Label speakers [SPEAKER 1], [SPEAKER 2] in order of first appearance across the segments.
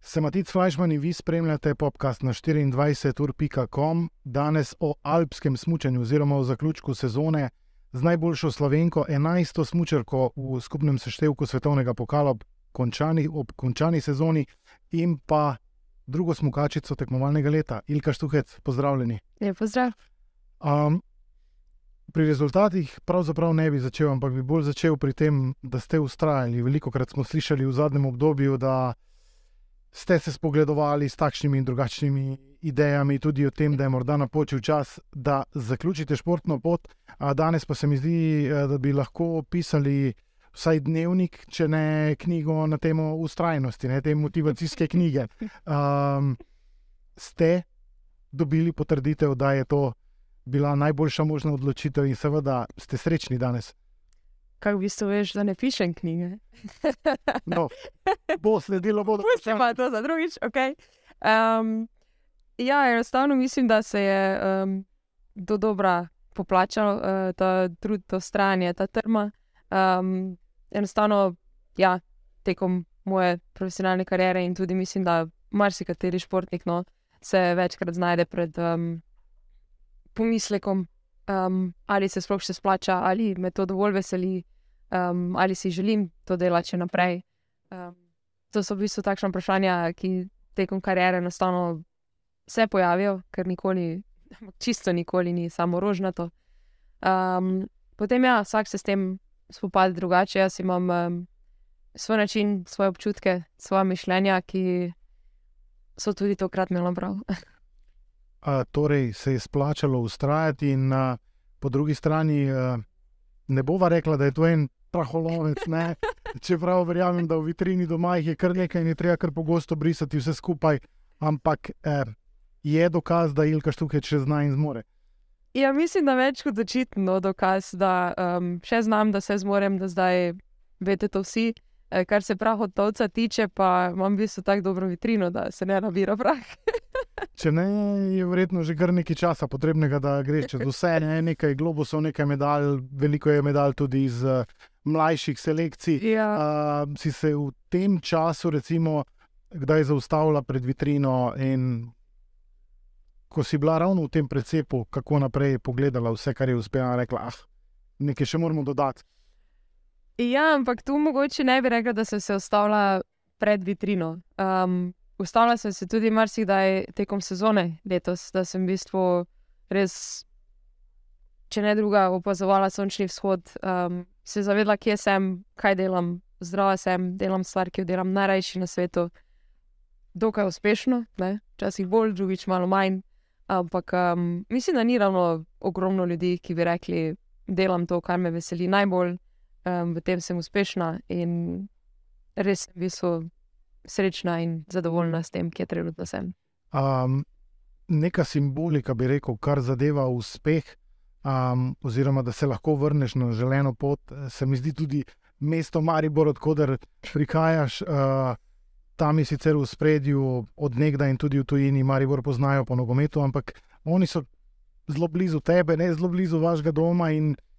[SPEAKER 1] Sem Matic Flajšman in vi spremljate podcast na 24.com, danes o alpskem smutku oziroma o zaključku sezone z najboljšo slovenko, 11. smutko v skupnem seštevku svetovnega pokala ob končani, ob končani sezoni in pa drugo smukačico tekmovalnega leta, Ilka Štuhec, pozdravljeni.
[SPEAKER 2] Lep pozdrav.
[SPEAKER 1] Um, pri rezultatih pravzaprav ne bi začel, ampak bi bolj začel pri tem, da ste ustrajali. Veliko krat smo slišali v zadnjem obdobju, da ste se spogledovali s takšnimi in drugačnimi idejami, tudi o tem, da je morda napočil čas, da zaključite športno pot. Danes pa se mi zdi, eh, da bi lahko pisali vsaj dnevnik, če ne knjigo na temo ustrajnosti, ne te motivacijske knjige. Um, ste dobili potrditev, da je to bila najboljša možna odločitev in seveda ste srečni danes.
[SPEAKER 2] Kaj v bistvu veš, da ne pišem knjige?
[SPEAKER 1] no, bo sledilo, bo
[SPEAKER 2] tudi če pa to za drugič. Okay. Um, ja, enostavno mislim, da se je um, do dobra poplačal uh, ta trud, to stranje, ta trma. Um, enostavno, ja, tekom moje profesionalne kariere in tudi mislim, da marsikateri športnik no, se večkrat znajde pred um, pomislekom, um, ali se sploh še splača, ali me to dovolj veseli, um, ali si želim to delati še naprej. Um, to so v bistvu takšne vprašanja, ki tekom kariere enostavno se pojavijo, ker nikoli, čisto nikoli ni samo rožnato. Um, potem ja, vsak se s tem spopade drugače. Jaz imam um, svoj način, svoje občutke, svoje mišljenja, ki so tudi tokrat imeli prav.
[SPEAKER 1] a, torej, se je splačalo ustrajati, in a, po drugi strani a, ne bova rekla, da je to en praholovec. Čeprav verjamem, da v vitrini doma jih je kar nekaj in je treba kar pogosto brisati vse skupaj, ampak eh, je dokaz, da Ilka štuke še zna in zmore.
[SPEAKER 2] Ja, mislim, da več kot očitno dokaz, da um, še znam, da se zmorem, da zdaj veste to vsi. E, kar se prahotovca tiče, pa imam v bistvu tako dobro vitrino, da se ne nabira prah.
[SPEAKER 1] Če ne, je verjetno že kar nekaj časa potrebnega, da greš čez vse. Ne? Nekaj globusov, nekaj medalj, veliko je medalj tudi iz uh, mlajših selekcij.
[SPEAKER 2] Ja.
[SPEAKER 1] Uh, si se v tem času, recimo, kdaj zaustavila pred vitrino in ko si bila ravno v tem precepu, kako naprej pogledala vse, kar je uspela, rekla, ah, nekaj še moramo dodati.
[SPEAKER 2] Ja, ampak tu mogoče ne bi rekla, da sem se ustavila pred vitrino. Um, ustavila sem se tudi marsikdaj tekom sezone letos, da sem v bistvu res, če ne druga, opazovala sončni vzhod, um, se zavedla, kje sem, kaj delam, zdrava sem, delam stvar, ki jo delam najrajši na svetu. Dokaj uspešno, včasih bolj, drugič malo manj. Ampak um, mislim, da ni ravno ogromno ljudi, ki bi rekli, da delam to, kar me veseli najbolj, um, v tem sem uspešna in res sem srečna in zadovoljna s tem, kje trenutno sem.
[SPEAKER 1] Um, neka simbolika bi rekel, kar zadeva uspeh, um, oziroma da se lahko vrneš na želeno pot, se mi zdi tudi mesto Maribor, odkuder prihajaš. Uh, tam je sicer v spredju odnegda in tudi v tujini, Maribor poznajo po nogometu, ampak oni so zelo blizu tebe, ne zelo blizu vašega doma in veliko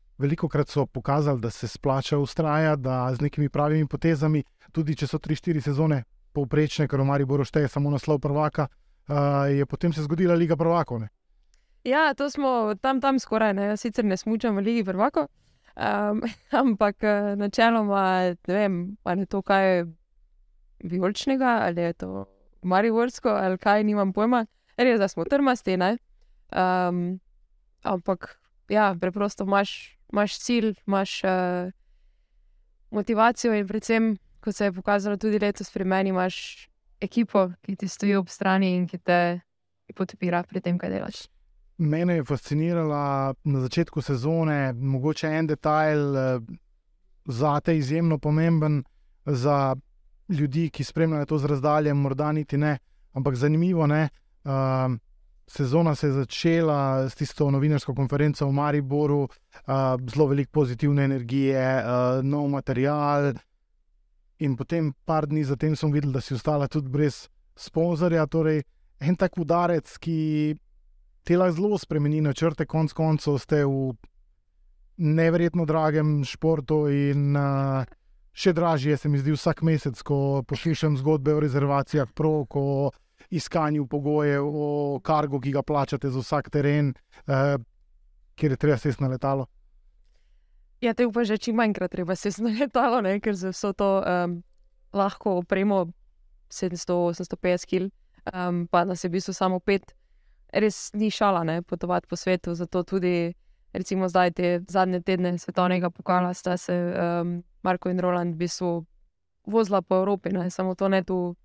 [SPEAKER 1] krat so pokazali, da se splača ustrajati, da z nekimi pravimi potezami, tudi če so 3-4 sezone povprečne, ker v Mariboru šteje samo naslov prvaka, uh, je potem se zgodila Liga prvakov. Ne?
[SPEAKER 2] Ja, to smo tam, tam skoraj, ne? Sicer ne smučam v Ligi prvako, um, ampak eh, načeloma ne vem, ali je to kaj vijoličnega, ali je to marivorsko, ali kaj, nimam pojma. Res, da smo trmasti, um, ampak ja, preprosto imaš, imaš cilj, imaš uh, motivacijo in predvsem, kot se je pokazalo tudi letos pri meni, imaš ekipo, ki ti stoji ob strani in ki te podpira pri tem, kaj delaš.
[SPEAKER 1] Mene je fascinirala na začetku sezone, mogoče en detajl, eh, za te izjemno pomemben, za ljudi, ki spremljajo to z razdalje, morda niti ne, ampak zanimivo je. Uh, sezona se je začela s tisto novinarsko konferenco v Mariboru, uh, zelo veliko pozitivne energije, uh, nov material. In potem, par dni zatem, sem videl, da si ostala tudi brez sponzorja. Torej, en tak udarec, ki te lahko zelo spremeni načrte, konc koncev ste v neverjetno dragem športu in uh, še dražje se mi zdi vsak mesec, ko poslušam zgodbe o rezervacijah, prok, o iskanju pogojev, o kargu, ki ga plačate za vsak teren, uh, kjer je treba sesti na letalo.
[SPEAKER 2] Ja, te pa že čim manjkrat treba sesti na letalo, ne? ker za vso to um, lahko opremo 700-850 kg, um, pa da se v bistvu samo pet, res ni šala, ne? potovati po svetu. Zato tudi, recimo, zdaj te zadnje tedne svetovnega pokala sta se um, Marko in Roland v bistvu vozila po Evropi, ne? samo to ne tu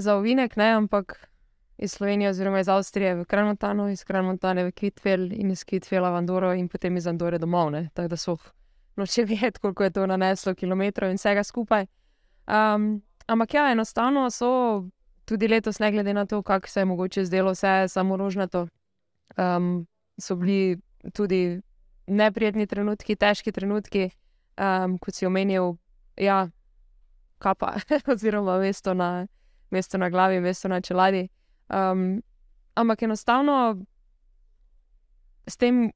[SPEAKER 2] za ovinek, ne? ampak iz Slovenije, oziroma iz Avstrije v Kranotano, iz Kranontane v Kvitfel in iz Kvitvela v Andoro in potem iz Andore domov. Ne? Tako da so noče vedeti, koliko je to naneslo kilometrov in vsega skupaj. Um, ampak ja, enostavno so tudi letos, ne glede na to, kako se je mogoče zdelo, vse samo rožnato. Um, so bili tudi neprijetni trenutki, težki trenutki, um, kot si omenil, ja, kapa, oziroma mesto na, mesto na glavi, mesto na čeladi. Um, ampak enostavno s tem,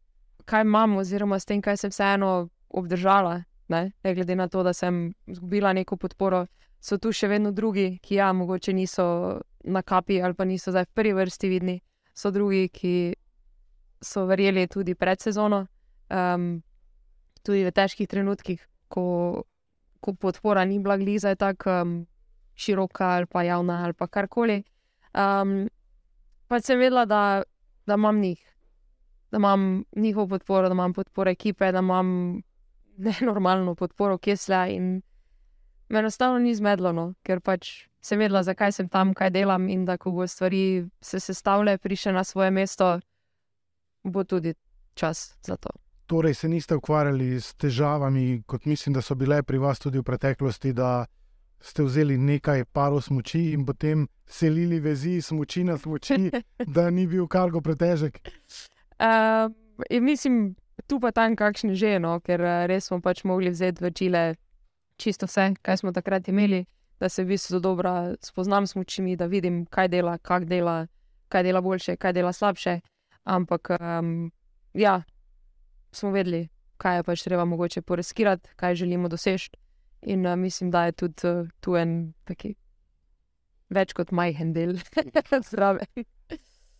[SPEAKER 2] kaj imam, oziroma s tem, kaj sem vseeno obdržala, ne, ne glede na to, da sem izgubila neko podporo, so tu še vedno drugi, ki ja, mogoče niso na kapi ali pa niso zdaj v prvi vrsti vidni, so drugi, ki so verjeli tudi pred sezono, um, tudi v težkih trenutkih, ko, ko podpora ni bila gliza, tako um, široka ali pa javna ali pa karkoli. Um, pa sem vedela, da, da imam njih, da imam njihovo podporo, da imam podporo ekipe, da imam nenormalno podporo Kesla. In me enostavno ni zmedlo, no, ker pač sem vedela, zakaj sem tam, kaj delam in da ko bo stvari se sestavljale, prišle na svoje mesto, bo tudi čas za to.
[SPEAKER 1] Torej, se niste ukvarjali s težavami, kot mislim, da so bile pri vas tudi v preteklosti, da ste vzeli nekaj parov smoči in potem selili vezi smoči na smoči, da ni bil kargo pretežek.
[SPEAKER 2] Uh, mislim, tu pa tam kakšne že, no, ker res smo pač mogli vzeti v čile čisto vse, kar smo takrat imeli, da se v bistvu dobro spoznam s močmi, da vidim, kaj dela, kak dela, kaj dela boljše, kaj dela slabše. Ampak um, ja, smo vedeli, kaj je pač treba mogoče poreskirati, kaj želimo doseči. In uh, mislim, da je tudi uh, tu en taki več kot majhen del zraven.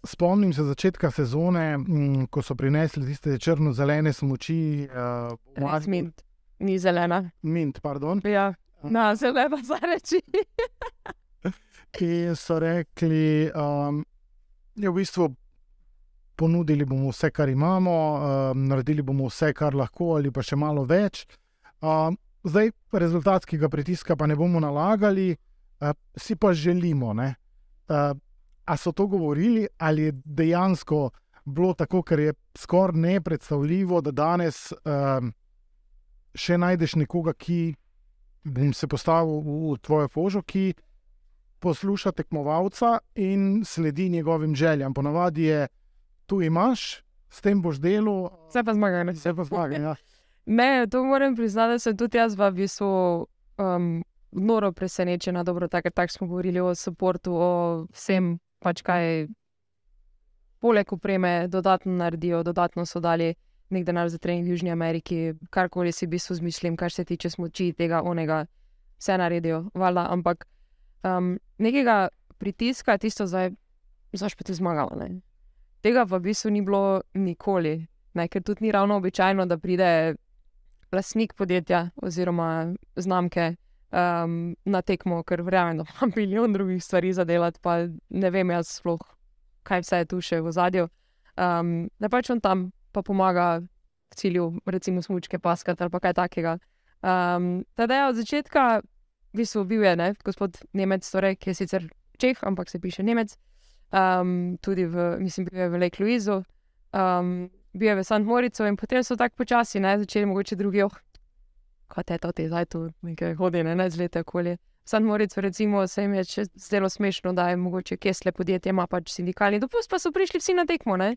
[SPEAKER 1] Spomnim se začetka sezone, m, ko so prinesli tiste črno-zelene smoči. Uh,
[SPEAKER 2] mint, ni zelena.
[SPEAKER 1] Mint, pardon.
[SPEAKER 2] Ja, na zelena za reči.
[SPEAKER 1] Ki so rekli, da um, je v bistvu ponudili bomo vse, kar imamo, um, naredili bomo vse, kar lahko, ali pa še malo več. Um, zdaj, rezultatskega pritiska pa ne bomo nalagali, uh, si pa želimo. Uh, a so to govorili, ali je dejansko bilo tako, ker je skoraj nepredstavljivo, da danes um, še najdeš nekoga, ki bi se postavil v, tvojo kožo, ki posluša tekmovalca in sledi njegovim željam. Ponavadi je tu imaš, s tem boš delal.
[SPEAKER 2] Vse pa zmaga, ne?
[SPEAKER 1] Vse pa zmaga. Ja.
[SPEAKER 2] Ne, to moram priznati, da sem tudi jaz v bistvu um, noro presenečena. Dobro, tako tak smo govorili o podporu, o vsem, pač kaj poleg upreme dodatno naredijo, dodatno so dali nek denar za trening v Južni Ameriki, karkoli si v bistvu zmišljam, kar se tiče smoči, tega, onega, vse naredijo, valjda. Ampak um, nekega pritiska, tisto zdaj, znaš pa ti zmagala. Ne? Tega v bistvu ni bilo nikoli, ne? ker tudi ni ravno običajno, da pride lastnik podjetja oziroma znamke um, na tekmo, ker verjamem, da imam milijon drugih stvari za delati, pa ne vem jaz sploh, kaj vse je tu še v zadju. Um, da pač on tam pa pomaga v cilju, recimo, smočke paskati ali kaj takega. Um, Teda je od začetka, v bistvu bil je ne, gospod Nemec, torej, ki je sicer Čeh, ampak se piše Nemec, um, tudi v, mislim, bil je v Lake Louisu. Um, bil je v St. Moricu in potem so tako počasi ne, začeli mogoče drugi, oh, kaj te to ti zdaj tu nekaj hodi, ne, ne zlete okolje. V St. Moricu, recimo, se jim je zdelo smešno, da je mogoče kesle podjetje, ima pač sindikalni dopust, pa so prišli vsi na tekmo, ne.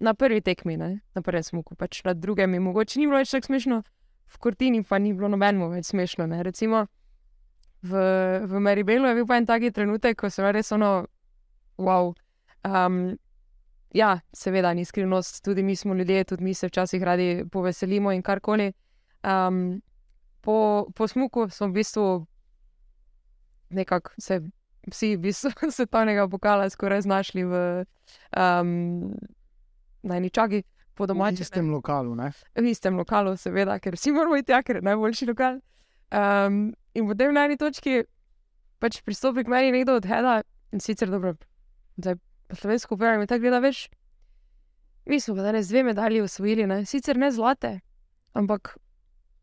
[SPEAKER 2] Na prvi tekmi, ne? na prvem smoku, pač na drugem, in mogoče ni bilo več tako smešno, v Kortini pa ni bilo nobeno več smešno. Ne? Recimo v, v Meribelu je bil pa en taki trenutek, ko je res ono, wow. Um, ja, seveda, ni skrivnost, tudi mi smo ljudje, tudi mi se včasih radi poveselimo in karkoli. Um, po, po smuku smo v bistvu nekako se vsi v bistvu svetovnega pokala skoraj znašli v um, najničagi. Po
[SPEAKER 1] V istem lokalu. Ne?
[SPEAKER 2] v istem lokalu, seveda, ker vsi moramo iti tja, ker je najboljši lokal. Um, in potem na eni točki pač pristopi k meni nekdo od Heda in sicer dobro, zdaj slovensko povedano, tako gleda več. Mi smo ga danes dve medalji osvojili, ne? sicer ne zlate, ampak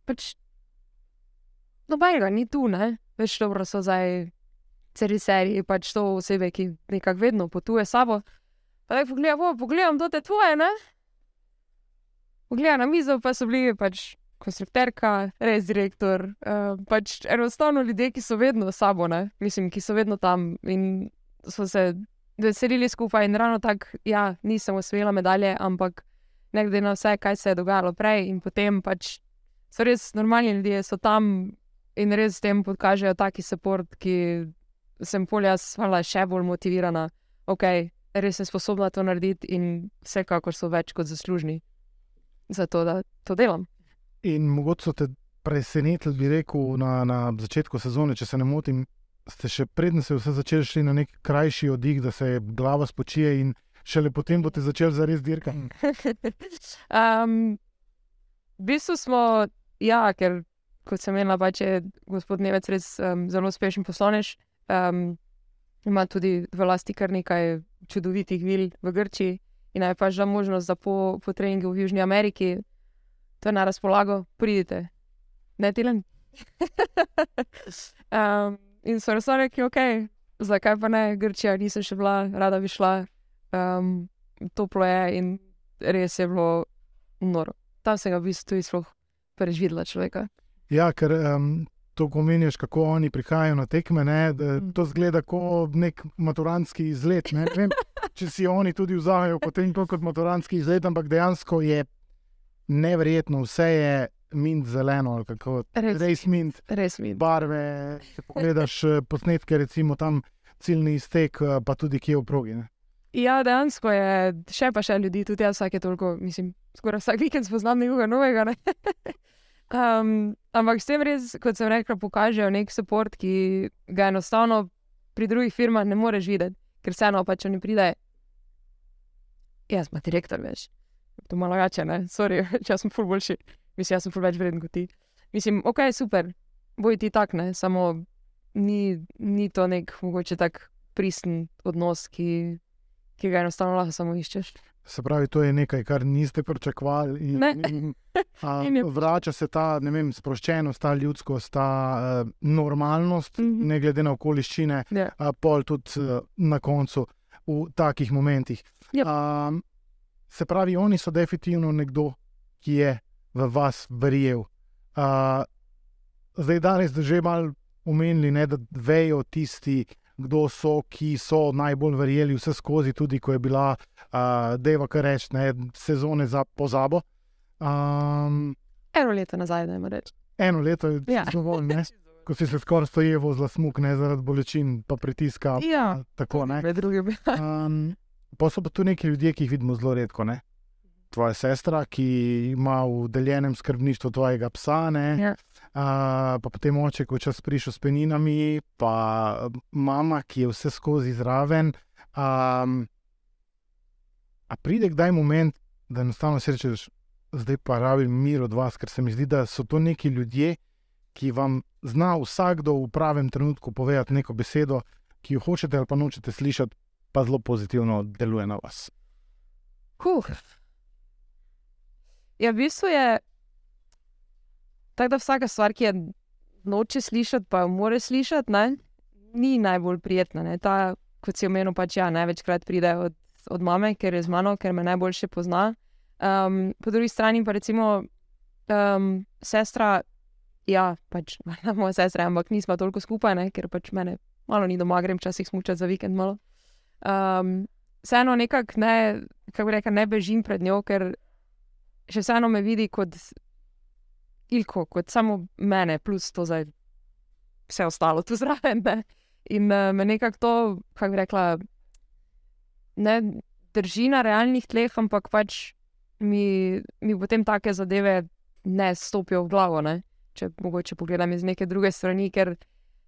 [SPEAKER 2] pač nobenega ni tu, ne? več dobro so zdaj celi seriji, pač to osebe, ki nekako vedno potuje sabo. Pa da pogledam, pogledam, to te tvoje, ne? Pogleda na mizo, pa so bili pač konstruktorka, res direktor, uh, pač enostavno ljudje, ki so vedno sabo, ne? mislim, ki so vedno tam in so se veselili skupaj. In ravno tako, ja, nisem osvojila medalje, ampak ne glede na vse, kaj se je dogajalo prej, in potem pač so res normalni ljudje, so tam in res s tem pokažejo taki support, ki sem polja svala še bolj motivirana. Ok, res sem sposobna to narediti in vsekakor so več kot zaslužni za to, da to delam.
[SPEAKER 1] In mogoče so te presenetili, bi rekel, na, na začetku sezone, če se ne motim. Ste še predtem se vse začeli šli na nek krajši oddih, da se glava spočije, in šele potem boste začeli zares dirkati.
[SPEAKER 2] um, v bistvu smo, ja, ker kot sem imela, pač je gospod Nevec res um, zelo uspešen poslovnež. Um, ima tudi v lasti kar nekaj čudovitih vil v Grčiji in je pač za možnost za po, po treningu v Južni Ameriki. To je na razpolago, pridite, ne tilen. um, in so res rekli, ok, zakaj pa ne, Grčija, nisem še bila, rada bi šla. Um, toplo je in res je bilo noro. Tam sem ga v bistvu tudi sploh prvič videla človeka.
[SPEAKER 1] Ja, ker um, to pomeniš, kako oni prihajajo na tekme. Ne,
[SPEAKER 2] Mm.
[SPEAKER 1] to zgleda kot nek maturantski izlet. Ne vem, če si oni tudi vzamejo potem to kot maturantski izlet, ampak dejansko je neverjetno, vse je mint zeleno, ali kako
[SPEAKER 2] Res.
[SPEAKER 1] res mint,
[SPEAKER 2] Res mi.
[SPEAKER 1] barve. Če pogledaš eh, posnetke, recimo tam ciljni iztek, eh, pa tudi kje v progi. Ne.
[SPEAKER 2] Ja, dejansko je še pa še ljudi, tudi jaz vsake toliko, mislim, skoraj vsak vikend spoznam nekoga novega. Ne? um, ampak s tem res, kot sem rekla, pokažejo nek podpor, ki ga enostavno pri drugih firmah ne moreš videti, ker vseeno pač oni pridejo. Jaz sem direktor, veš. To malo jače, ne, sorry, če sem ful boljši. Mislim, jaz sem ful več vreden kot ti. Mislim, ok, super, boj ti tak, ne, samo ni, ni to nek mogoče tak pristen odnos, ki, ki ga enostavno lahko samo iščeš.
[SPEAKER 1] Se pravi, to je nekaj, kar niste pričakovali. In,
[SPEAKER 2] Ne.
[SPEAKER 1] in, a,
[SPEAKER 2] In je-
[SPEAKER 1] vrača se ta vem, sproščenost, ta ljudskost, ta uh, normalnost, mm. -hmm. ne glede na okoliščine,
[SPEAKER 2] Ja.
[SPEAKER 1] a pol tudi uh, na koncu v takih momentih.
[SPEAKER 2] Yep.
[SPEAKER 1] Um, se pravi, oni so definitivno nekdo, ki je v vas verjel. Uh, zdaj, danes ste že malo omenili, ne, da vejo tisti, kdo so, ki so najbolj verjeli vse skozi, tudi ko je bila, uh, deva kar reči, ne, sezone za pozabo. Um,
[SPEAKER 2] Eno leto nazaj, da jim rečem.
[SPEAKER 1] eno leto je
[SPEAKER 2] Ja.
[SPEAKER 1] dovolj, ne, ko si se skoraj stoje vozila smuk, ne zaradi bolečin, pa pritiska.
[SPEAKER 2] Ja,
[SPEAKER 1] Tako, ne.
[SPEAKER 2] med drugim.
[SPEAKER 1] Um, pa so pa tu neki ljudje, ki jih vidimo zelo redko. Ne? Tvoja sestra, ki ima v deljenem skrbništvu tvojega psa, ne?
[SPEAKER 2] Ja.
[SPEAKER 1] uh, pa potem oče, ko čas prišel s peninami, pa mama, ki je vse skozi zraven. Um, a pride kdaj moment, da enostavno si rečeš, zdaj pa rabim mir od vas, ker se mi zdi, da so to neki ljudje, ki vam zna vsakdo v pravem trenutku povedati neko besedo, ki jo hočete ali pa nočete slišati, pa zelo pozitivno deluje na vas.
[SPEAKER 2] Huh. Ja, v bistvu je tako, da vsaka stvar, ki je noče slišati, pa jo mora slišati, ne, ni najbolj prijetna. Ne. Ta, kot si omenil, pač ja, največkrat pride od, od mame, ker je z mano, ker me najboljše pozna. Um, po drugi strani pa recimo um, sestra, ja, pač moja sestra, ampak nismo toliko skupaj, ne, ker pač mene malo ni doma, grem včasih smučati za vikend malo. Um, vseeno nekako ne, kako rekel, ne bežim pred njo, ker še vseeno me vidi kot ilko, kot samo mene, plus to zdaj vse ostalo tu zraven. Ne? In uh, me nekako to, kako bi rekla, ne drži na realnih tleh, ampak pač mi, mi potem take zadeve ne stopijo v glavo. Ne? Če mogoče pogledam iz neke druge strani, ker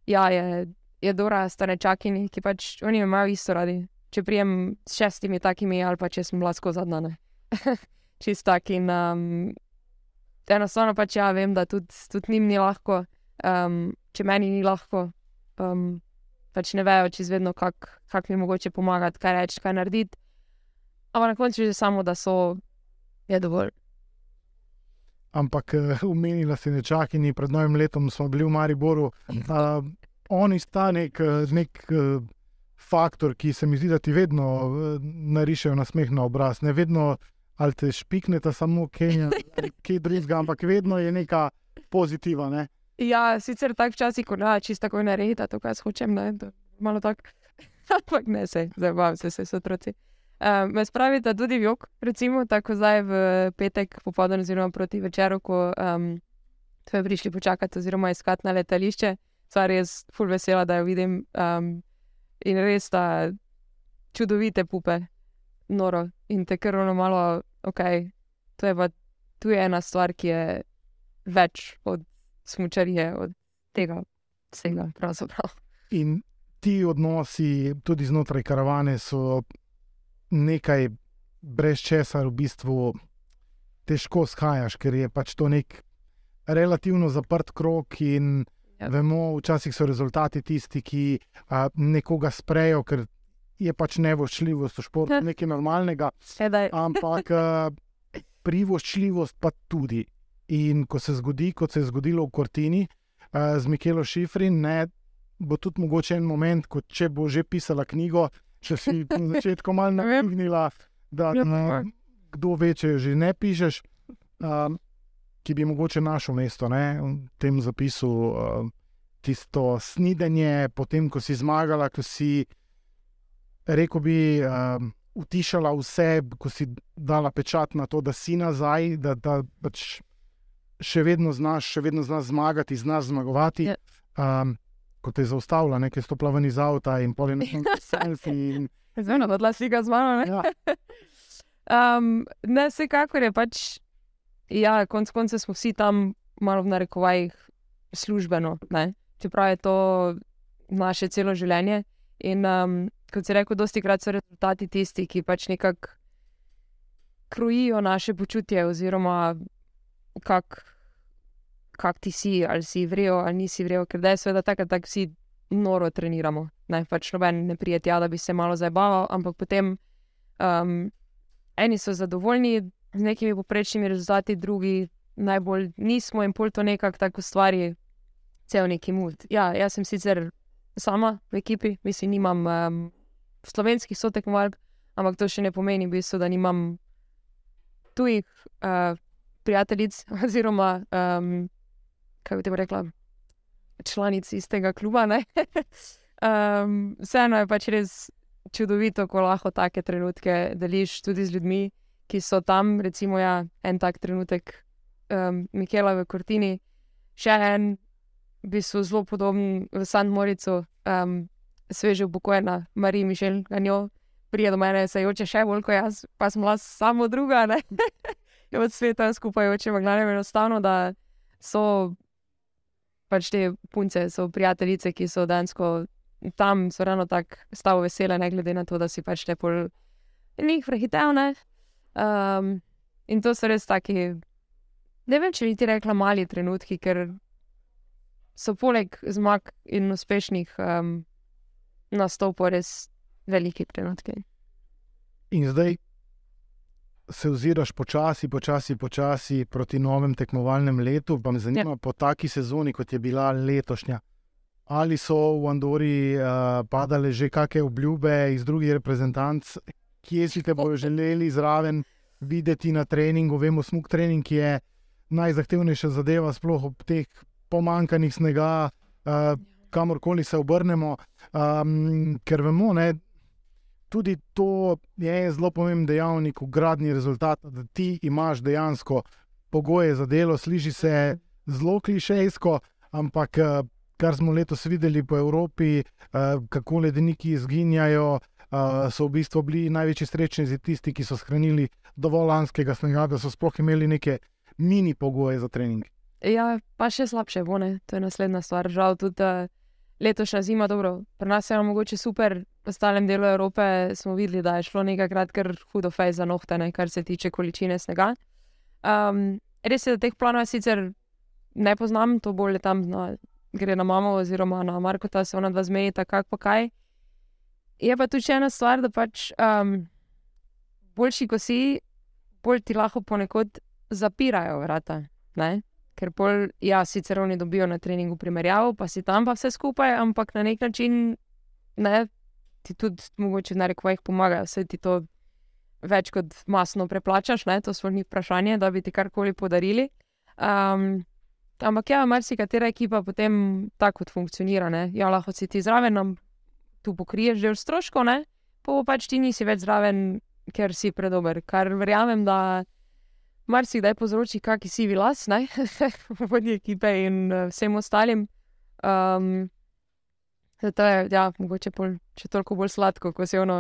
[SPEAKER 2] ja, je, je Dora starečakini, ki pač oni imajo isto radi. Če prijem s šestimi takimi, ali pa če sem blasko zadnja. Čist tak in um, enostavno pač ja, vem, da tudi, tudi njim ni lahko, um, če meni ni lahko. Um, pač ne vejo, če izvedno, kako kak mi mogoče pomagati, kaj reči, kaj narediti. Ampak na koncu je samo, da so, je dovolj.
[SPEAKER 1] Ampak umenila si nečakini, pred novim letom smo bili v Mariboru. Uh, oni sta nek, nek uh, faktor, ki se mi zdi, da ti vedno uh, narišejo na smeh na obraz. Ne vedno ali te špiknete samo Kenija, ki drugega, ampak vedno je neka pozitiva. Ne?
[SPEAKER 2] Ja, sicer tako včasih, ko ne, čisto tako ne reda, to, kar hočem, ne, to, malo tako. Ampak ne, se, zabavam se, se so otroci. Um, me spravite tudi v jog, recimo tako zdaj v petek popoldan, oziroma proti večeru, ko um, ste prišli počakati, oziroma iskati na letališče. Sva res full vesela, da jo vidim um, in res ta čudovite pupe, noro in te kar malo, ok, to je pa tu je ena stvar, ki je več od smočarije, od tega vsega, pravzaprav.
[SPEAKER 1] In ti odnosi, tudi znotraj karavane, so nekaj, brez česar v bistvu težko skajaš, ker je pač to nek relativno zaprt krok. In ja. vemo, včasih so rezultati tisti, ki a, nekoga sprejo, ker je pač nevoščljivost v športu nekaj normalnega.
[SPEAKER 2] Sedaj.
[SPEAKER 1] Ampak a, privoščljivost pa tudi. In ko se zgodi, kot se je zgodilo v Kortini a, z Mikelo Šifrin, ne, bo tudi mogoče en moment, ko če bo že pisala knjigo, če si na začetku malo namignila, da
[SPEAKER 2] tako.
[SPEAKER 1] kdo ve, če že ne pišeš, um, ki bi mogoče našel mesto ne, v tem zapisu. Um, tisto snidenje, potem ko si zmagala, ko si, rekel bi, um, utišala vse, ko si dala pečat na to, da si nazaj, da, da pač še vedno znaš, še vedno znaš zmagati, znaš zmagovati.
[SPEAKER 2] Ja.
[SPEAKER 1] Um, ko te je zaustavila, nekaj stopila ven iz avta in pol je nekaj selfie. in-
[SPEAKER 2] Zveno, da odla slika z mano. Ne,
[SPEAKER 1] Ja,
[SPEAKER 2] um, ne vsekakor je pač, ja, konc koncev smo vsi tam, malo v narekovajih, službeno. Ne? Čeprav je to naše celo življenje. In um, kot si rekel, dosti krat so rezultati tisti, ki pač nekako krojijo naše počutje, oziroma kak, kak ti si, ali si vrejo ali nisi vrejo, ker da je seveda tako, da vsi noro treniramo. Ne, pač noben ne prije tja, da bi se malo zabaval, ampak potem um, eni so zadovoljni z nekimi poprečnimi rezultati, drugi najbolj nismo in pol to nekako tako stvari, cel neki mud. Ja, jaz sem sicer sama v ekipi, mislim, nimam um, slovenskih sotekmovalk, ampak to še ne pomeni, v bistvu, da nimam tujih uh, prijateljic oziroma, um, kako bi te rekla, članic iz tega kluba. um, vseeno je pač res čudovito, ko lahko take trenutke deliš tudi z ljudmi, ki so tam. Recimo, ja, en tak trenutek, um, Mikela v Kortini, še en, v bistvu zelo podoben v St. Moricu, um, sveže upokojena Marija Mišel, Ganjo, prije do mene, se joče še bolj kot jaz, pa sem bila samo druga, ne. Od sveta skupaj joče, ampak je enostavno, da so pač te punce, so prijateljice, ki so dansko tam, so ravno tako stavo vesele, ne glede na to, da si pač te pol njih prehitev, ne. Um, in to so res taki, ne vem, če bi ti rekla mali trenutki, ker so poleg zmag in uspešnih um, nastopov res veliki trenutki.
[SPEAKER 1] In zdaj se oziraš počasi, počasi, počasi proti novemu tekmovalnemu letu. Pa me zanima, ja. po taki sezoni, kot je bila letošnja, ali so v Andori uh, padale že kakšne obljube iz drugih reprezentanc, kje si te bodo želeli zraven videti na treningu. Vemo, smog trening je najzahtevnejša zadeva, sploh ob teh pomankanjih snega, uh, kamorkoli se obrnemo, um, ker vemo, ne, tudi to je zelo pomemben dejavnik v gradni rezultata, da ti imaš dejansko pogoje za delo. Sliši se zelo klišejsko, ampak eh, kar smo letos videli po Evropi, eh, kako ledeniki izginjajo, uh, so v bistvu bili največji srečni tisti, ki so shranili dovolj lanskega snega, da so sploh imeli neke mini pogoje za trening.
[SPEAKER 2] Ja, pa še slabše bo, to je naslednja stvar. Žal tudi uh, letošnja zima, dobro, pri nas je ono mogoče super, v ostalem delu Evrope smo videli, da je šlo nekajkrat kar hudo fej za nohte, ne? kar se tiče količine snega. Um, res je, da teh planov sicer ne poznam, to bolje tam na, gre na mamo oziroma na Marko, ta se ona dva zmenita, kak pa kaj. Je pa tudi ena stvar, da pač um, boljši, ko si, bolj ti lahko ponekod zapirajo vrata. Ne? Ker pol, ja, sicer oni dobijo na treningu primerjavo, pa si tam pa vse skupaj, ampak na nek način ne, ti tudi, mogoče na reko, jih pomaga, vse ti to več kot masno preplačaš, ne? to so njih vprašanje, da bi ti karkoli podarili. Um, ampak ja, marsikatera ekipa potem tako funkcionira. Ne? Ja, lahko si ti zraven, nam tu pokriješ del stroškov, ne? pa pač ti nisi več zraven, ker si predober. Kar verjamem, da marsikdaj povzroči kakšen sivi las, ne, vodje ekipe in uh, vsem ostalim. Um, zato je, ja, mogoče pol, če toliko bolj sladko, ko se ono.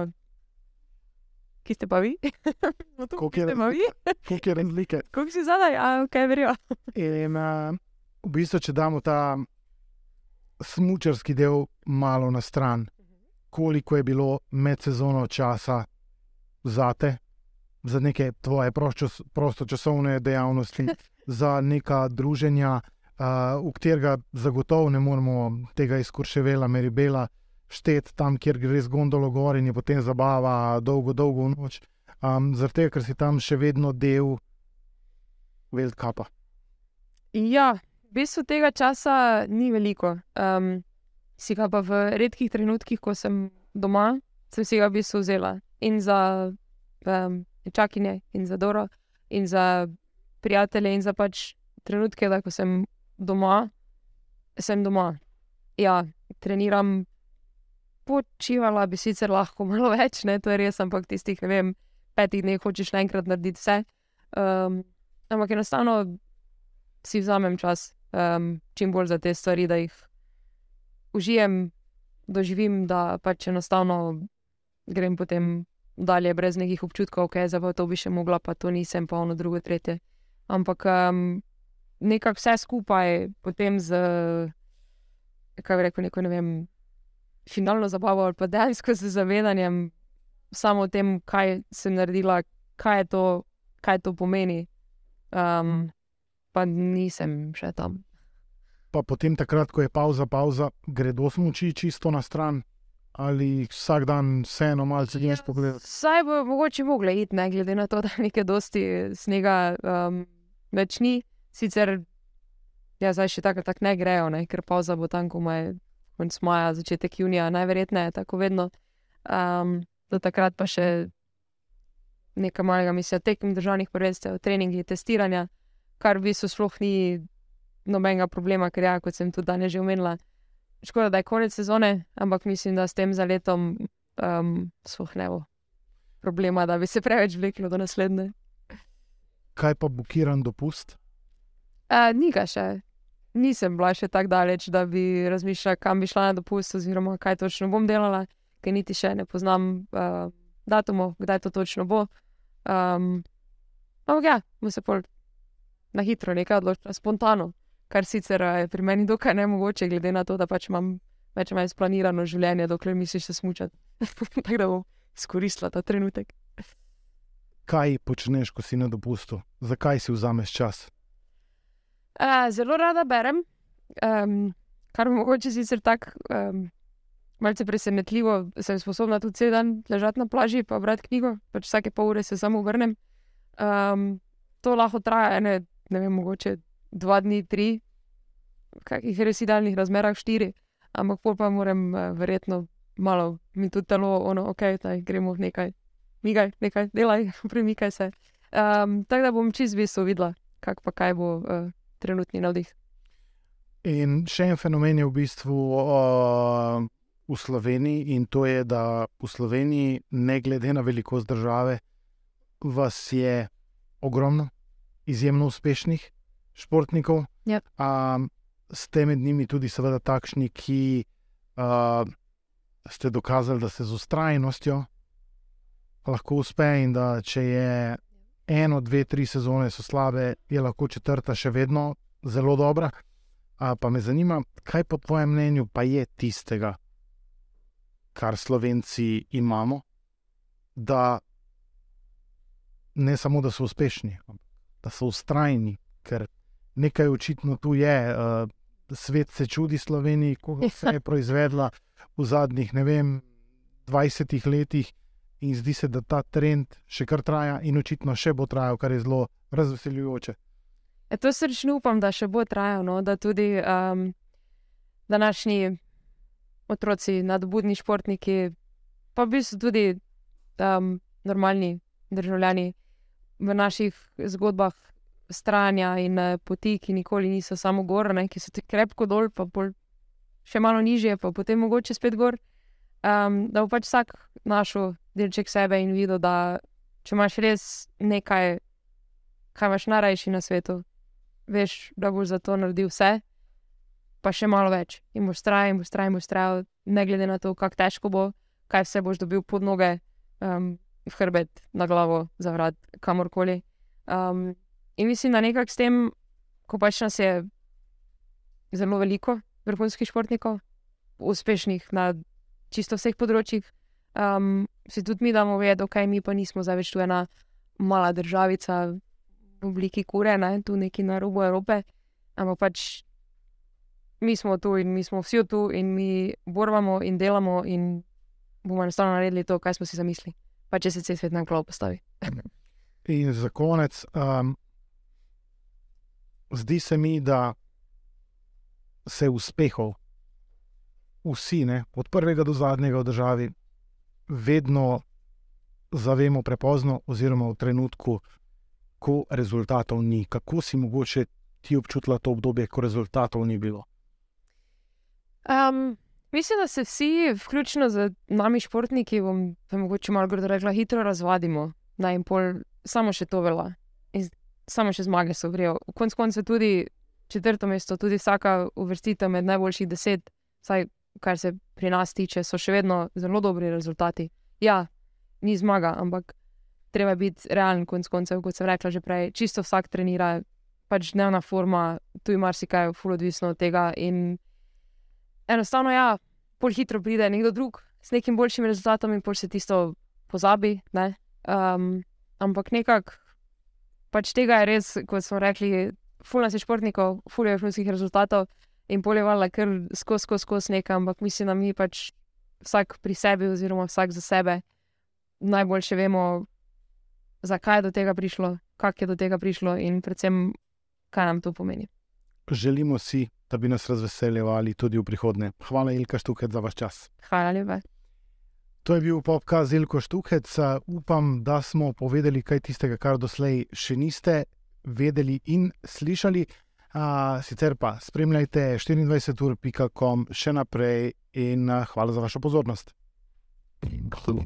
[SPEAKER 2] Ki ste pa vi? no,
[SPEAKER 1] Koliko je-
[SPEAKER 2] vi?
[SPEAKER 1] Koliko je razlike?
[SPEAKER 2] Kako si zadaj, a kaj verjo?
[SPEAKER 1] In uh, v bistvu, če damo ta smočarski del malo na stran, koliko je bilo med sezono časa zate, za neke tvoje proščos- prostočasovne dejavnosti, za neka druženja, uh, v katerega zagotovo ne moremo tega izkurševela, meribela, štet tam, kjer gre z gondolo gor in je potem zabava dolgo, dolgo v noč. Um, Zaradi tega, ker si tam še vedno del Veldkapa.
[SPEAKER 2] Ja, v bistvu tega časa ni veliko. Um, si ga pa v redkih trenutkih, ko sem doma, sem si ga v bistvu vzela in za um, čakinje, in za Doro, in za prijatelje, in za pač trenutke, da ko sem doma, sem doma. Ja, treniram, počivala bi sicer lahko malo več, ne, to je res, ampak tistih, ne vem, petih dneh hočeš naenkrat narediti vse. Um, ampak enostavno si vzamem čas, um, čim bolj za te stvari, da jih užijem, doživim, da pač enostavno grem potem dalje, brez nekih občutkov, ok, zdaj pa to bi še mogla, pa to nisem, pa ono drugo, tretje. Ampak um, nekako vse skupaj potem z, kaj bi rekel, neko ne vem, finalno zabavo ali pa dejansko z zavedanjem samo o tem, kaj sem naredila, kaj je to, kaj to pomeni. Um, pa nisem še tam.
[SPEAKER 1] pa potem takrat, ko je pauza, pauza, gredo smoči čisto na stran, ali vsak dan vseeno malce greš pogledati.
[SPEAKER 2] Saj bo mogoče mogla iti, ne glede na to, da nekaj dosti snega um, več ni. Sicer, ja, zdaj še tako, tako ne grejo, ne, ker pauza bo tam komaj konec maja, začetek junija, najverjetneje, tako vedno. Um, do takrat pa še nekaj malega, mislim, tekem državnih prvenstev, treningi, testiranja, kar v bistvu sploh ni nobenega problema, ker ja, kot sem tudi danes že omenila. Škoda, da je konec sezone, ampak mislim, da s tem za letom um, sploh ne bo problema, da bi se preveč vleklo do naslednje.
[SPEAKER 1] Kaj pa blokiran dopust?
[SPEAKER 2] Uh, ni ga še, nisem bila še tako daleč, da bi razmišljala, kam bi šla na dopust, oziroma kaj točno bom delala, ker niti še ne poznam uh, datumov, kdaj to točno bo. Um, ampak ja, bo se pol na hitro nekaj odločila, spontano, kar sicer je pri meni dokaj nemogoče, glede na to, da pač imam več ali manj splanirano življenje, dokler misliš se smučati. tako da bom izkoristila ta trenutek.
[SPEAKER 1] Kaj počneš, ko si na dopustu? Zakaj si vzameš čas?
[SPEAKER 2] Uh, zelo rada berem, um, kar je mogoče sicer tako um, malce presenetljivo. Sem sposobna tudi cel dan ležati na plaži in brati knjigo, pač vsake pol ure se samo vrnem. Um, to lahko traja ene, ne vem, mogoče dva dni, tri, v kakih res idealnih razmerah štiri, ampak pol pa moram uh, verjetno malo mi tudi telo, ono, ok, taj, gremo v nekaj, migaj, nekaj, delaj, premikaj se. Um, tako da bom čez viso videla, kak pa kaj bo. Uh, trenutni navdih.
[SPEAKER 1] In še en fenomen je v bistvu uh, v Sloveniji, in to je, da v Sloveniji, ne glede na velikost države, vas je ogromno izjemno uspešnih športnikov.
[SPEAKER 2] Yep.
[SPEAKER 1] Um, ste med njimi tudi, seveda, takšni, ki uh, ste dokazali, da se z ustrajnostjo lahko uspe in da če je eno, dve, tri sezone so slabe, je lahko četrta še vedno zelo dobra. A, pa me zanima, kaj po tvojem mnenju pa je tistega, kar slovenci imamo, da ne samo, da so uspešni, ampak da so ustrajni, ker nekaj očitno tu je. Uh, svet se čudi Sloveniji, kako se je proizvedla v zadnjih, ne vem, 20 letih, in zdi se, da ta trend še kar traja in očitno še bo trajal, kar je zelo razveseljujoče.
[SPEAKER 2] E, to srčno upam, da še bo trajalo, no? da tudi um, današnji otroci, nadbudni športniki, pa v bistvu tudi um, normalni državljani v naših zgodbah stranja in uh, poti, ki nikoli niso samo gor, ne? ki so ti krepko dol, pa še malo nižje, pa potem mogoče spet gor. Um, da bo pač vsak našel delček sebe in videl, da če imaš res nekaj, kar imaš najrajši na svetu, veš, da boš za to naredil vse, pa še malo več. In boš trajal, in boš trajal, in boš trajal, ne glede na to, kako težko bo, kaj vse boš dobil pod noge, um, v hrbet, na glavo, za vrat, kamorkoli. Um, In mislim, da nekako s tem, ko pač nas je zelo veliko vrhunskih športnikov, uspešnih na čisto vseh področjih, um, si tudi mi damo vedeti, kaj mi pa nismo zdaj več tu ena mala državica v obliki kure, ne, tu neki na robu Evrope. Ampak pač mi smo tu in mi smo vsi tu in mi borbamo in delamo in bomo enostavno naredili to, kar smo si zamislili. Pa če se cel svet na klop postavi.
[SPEAKER 1] in za konec. Um zdi se mi, da se uspehov, vsi, ne, od prvega do zadnjega v državi, vedno zavemo prepozno, oziroma v trenutku, ko rezultatov ni. Kako si mogoče ti občutila to obdobje, ko rezultatov ni bilo?
[SPEAKER 2] Um, mislim, da se vsi, vključno z nami, športniki, bom mogoče malo rekla, hitro razvadimo. Naj in pol, samo še to velja samo še zmage so vrijo. V koncu konca tudi četrto mesto, tudi vsaka uvrstitev med najboljših deset, vsaj kar se pri nas tiče, so še vedno zelo dobri rezultati. Ja, ni zmaga, ampak treba biti realen, konc koncev, kot sem rekla že prej. Čisto vsak trenira, pač dnevna forma, tu je marsikaj, ful odvisno od tega. In enostavno, ja, pol hitro pride nekdo drug s nekim boljšim rezultatom in pol se tisto pozabi. Um, ampak nekako pač tega je res, kot smo rekli, fulno si športnikov, fulno je vrhunskih rezultatov in poljevala kar skozi, skozi, skozi nekaj, ampak mislim, da mi pač vsak pri sebi, oziroma vsak za sebe, najboljše vemo, zakaj je do tega prišlo, kako je do tega prišlo in predvsem, kaj nam to pomeni.
[SPEAKER 1] Želimo si, da bi nas razveseljevali tudi v prihodnje. Hvala, Ilka Štuket, za vaš čas.
[SPEAKER 2] Hvala lepa.
[SPEAKER 1] To je bil popka Zelko Štuhec. Upam, da smo povedali kaj tistega, kar doslej še niste vedeli in slišali. A, sicer pa spremljajte 24.com še naprej in a, hvala za vašo pozornost. Hvala.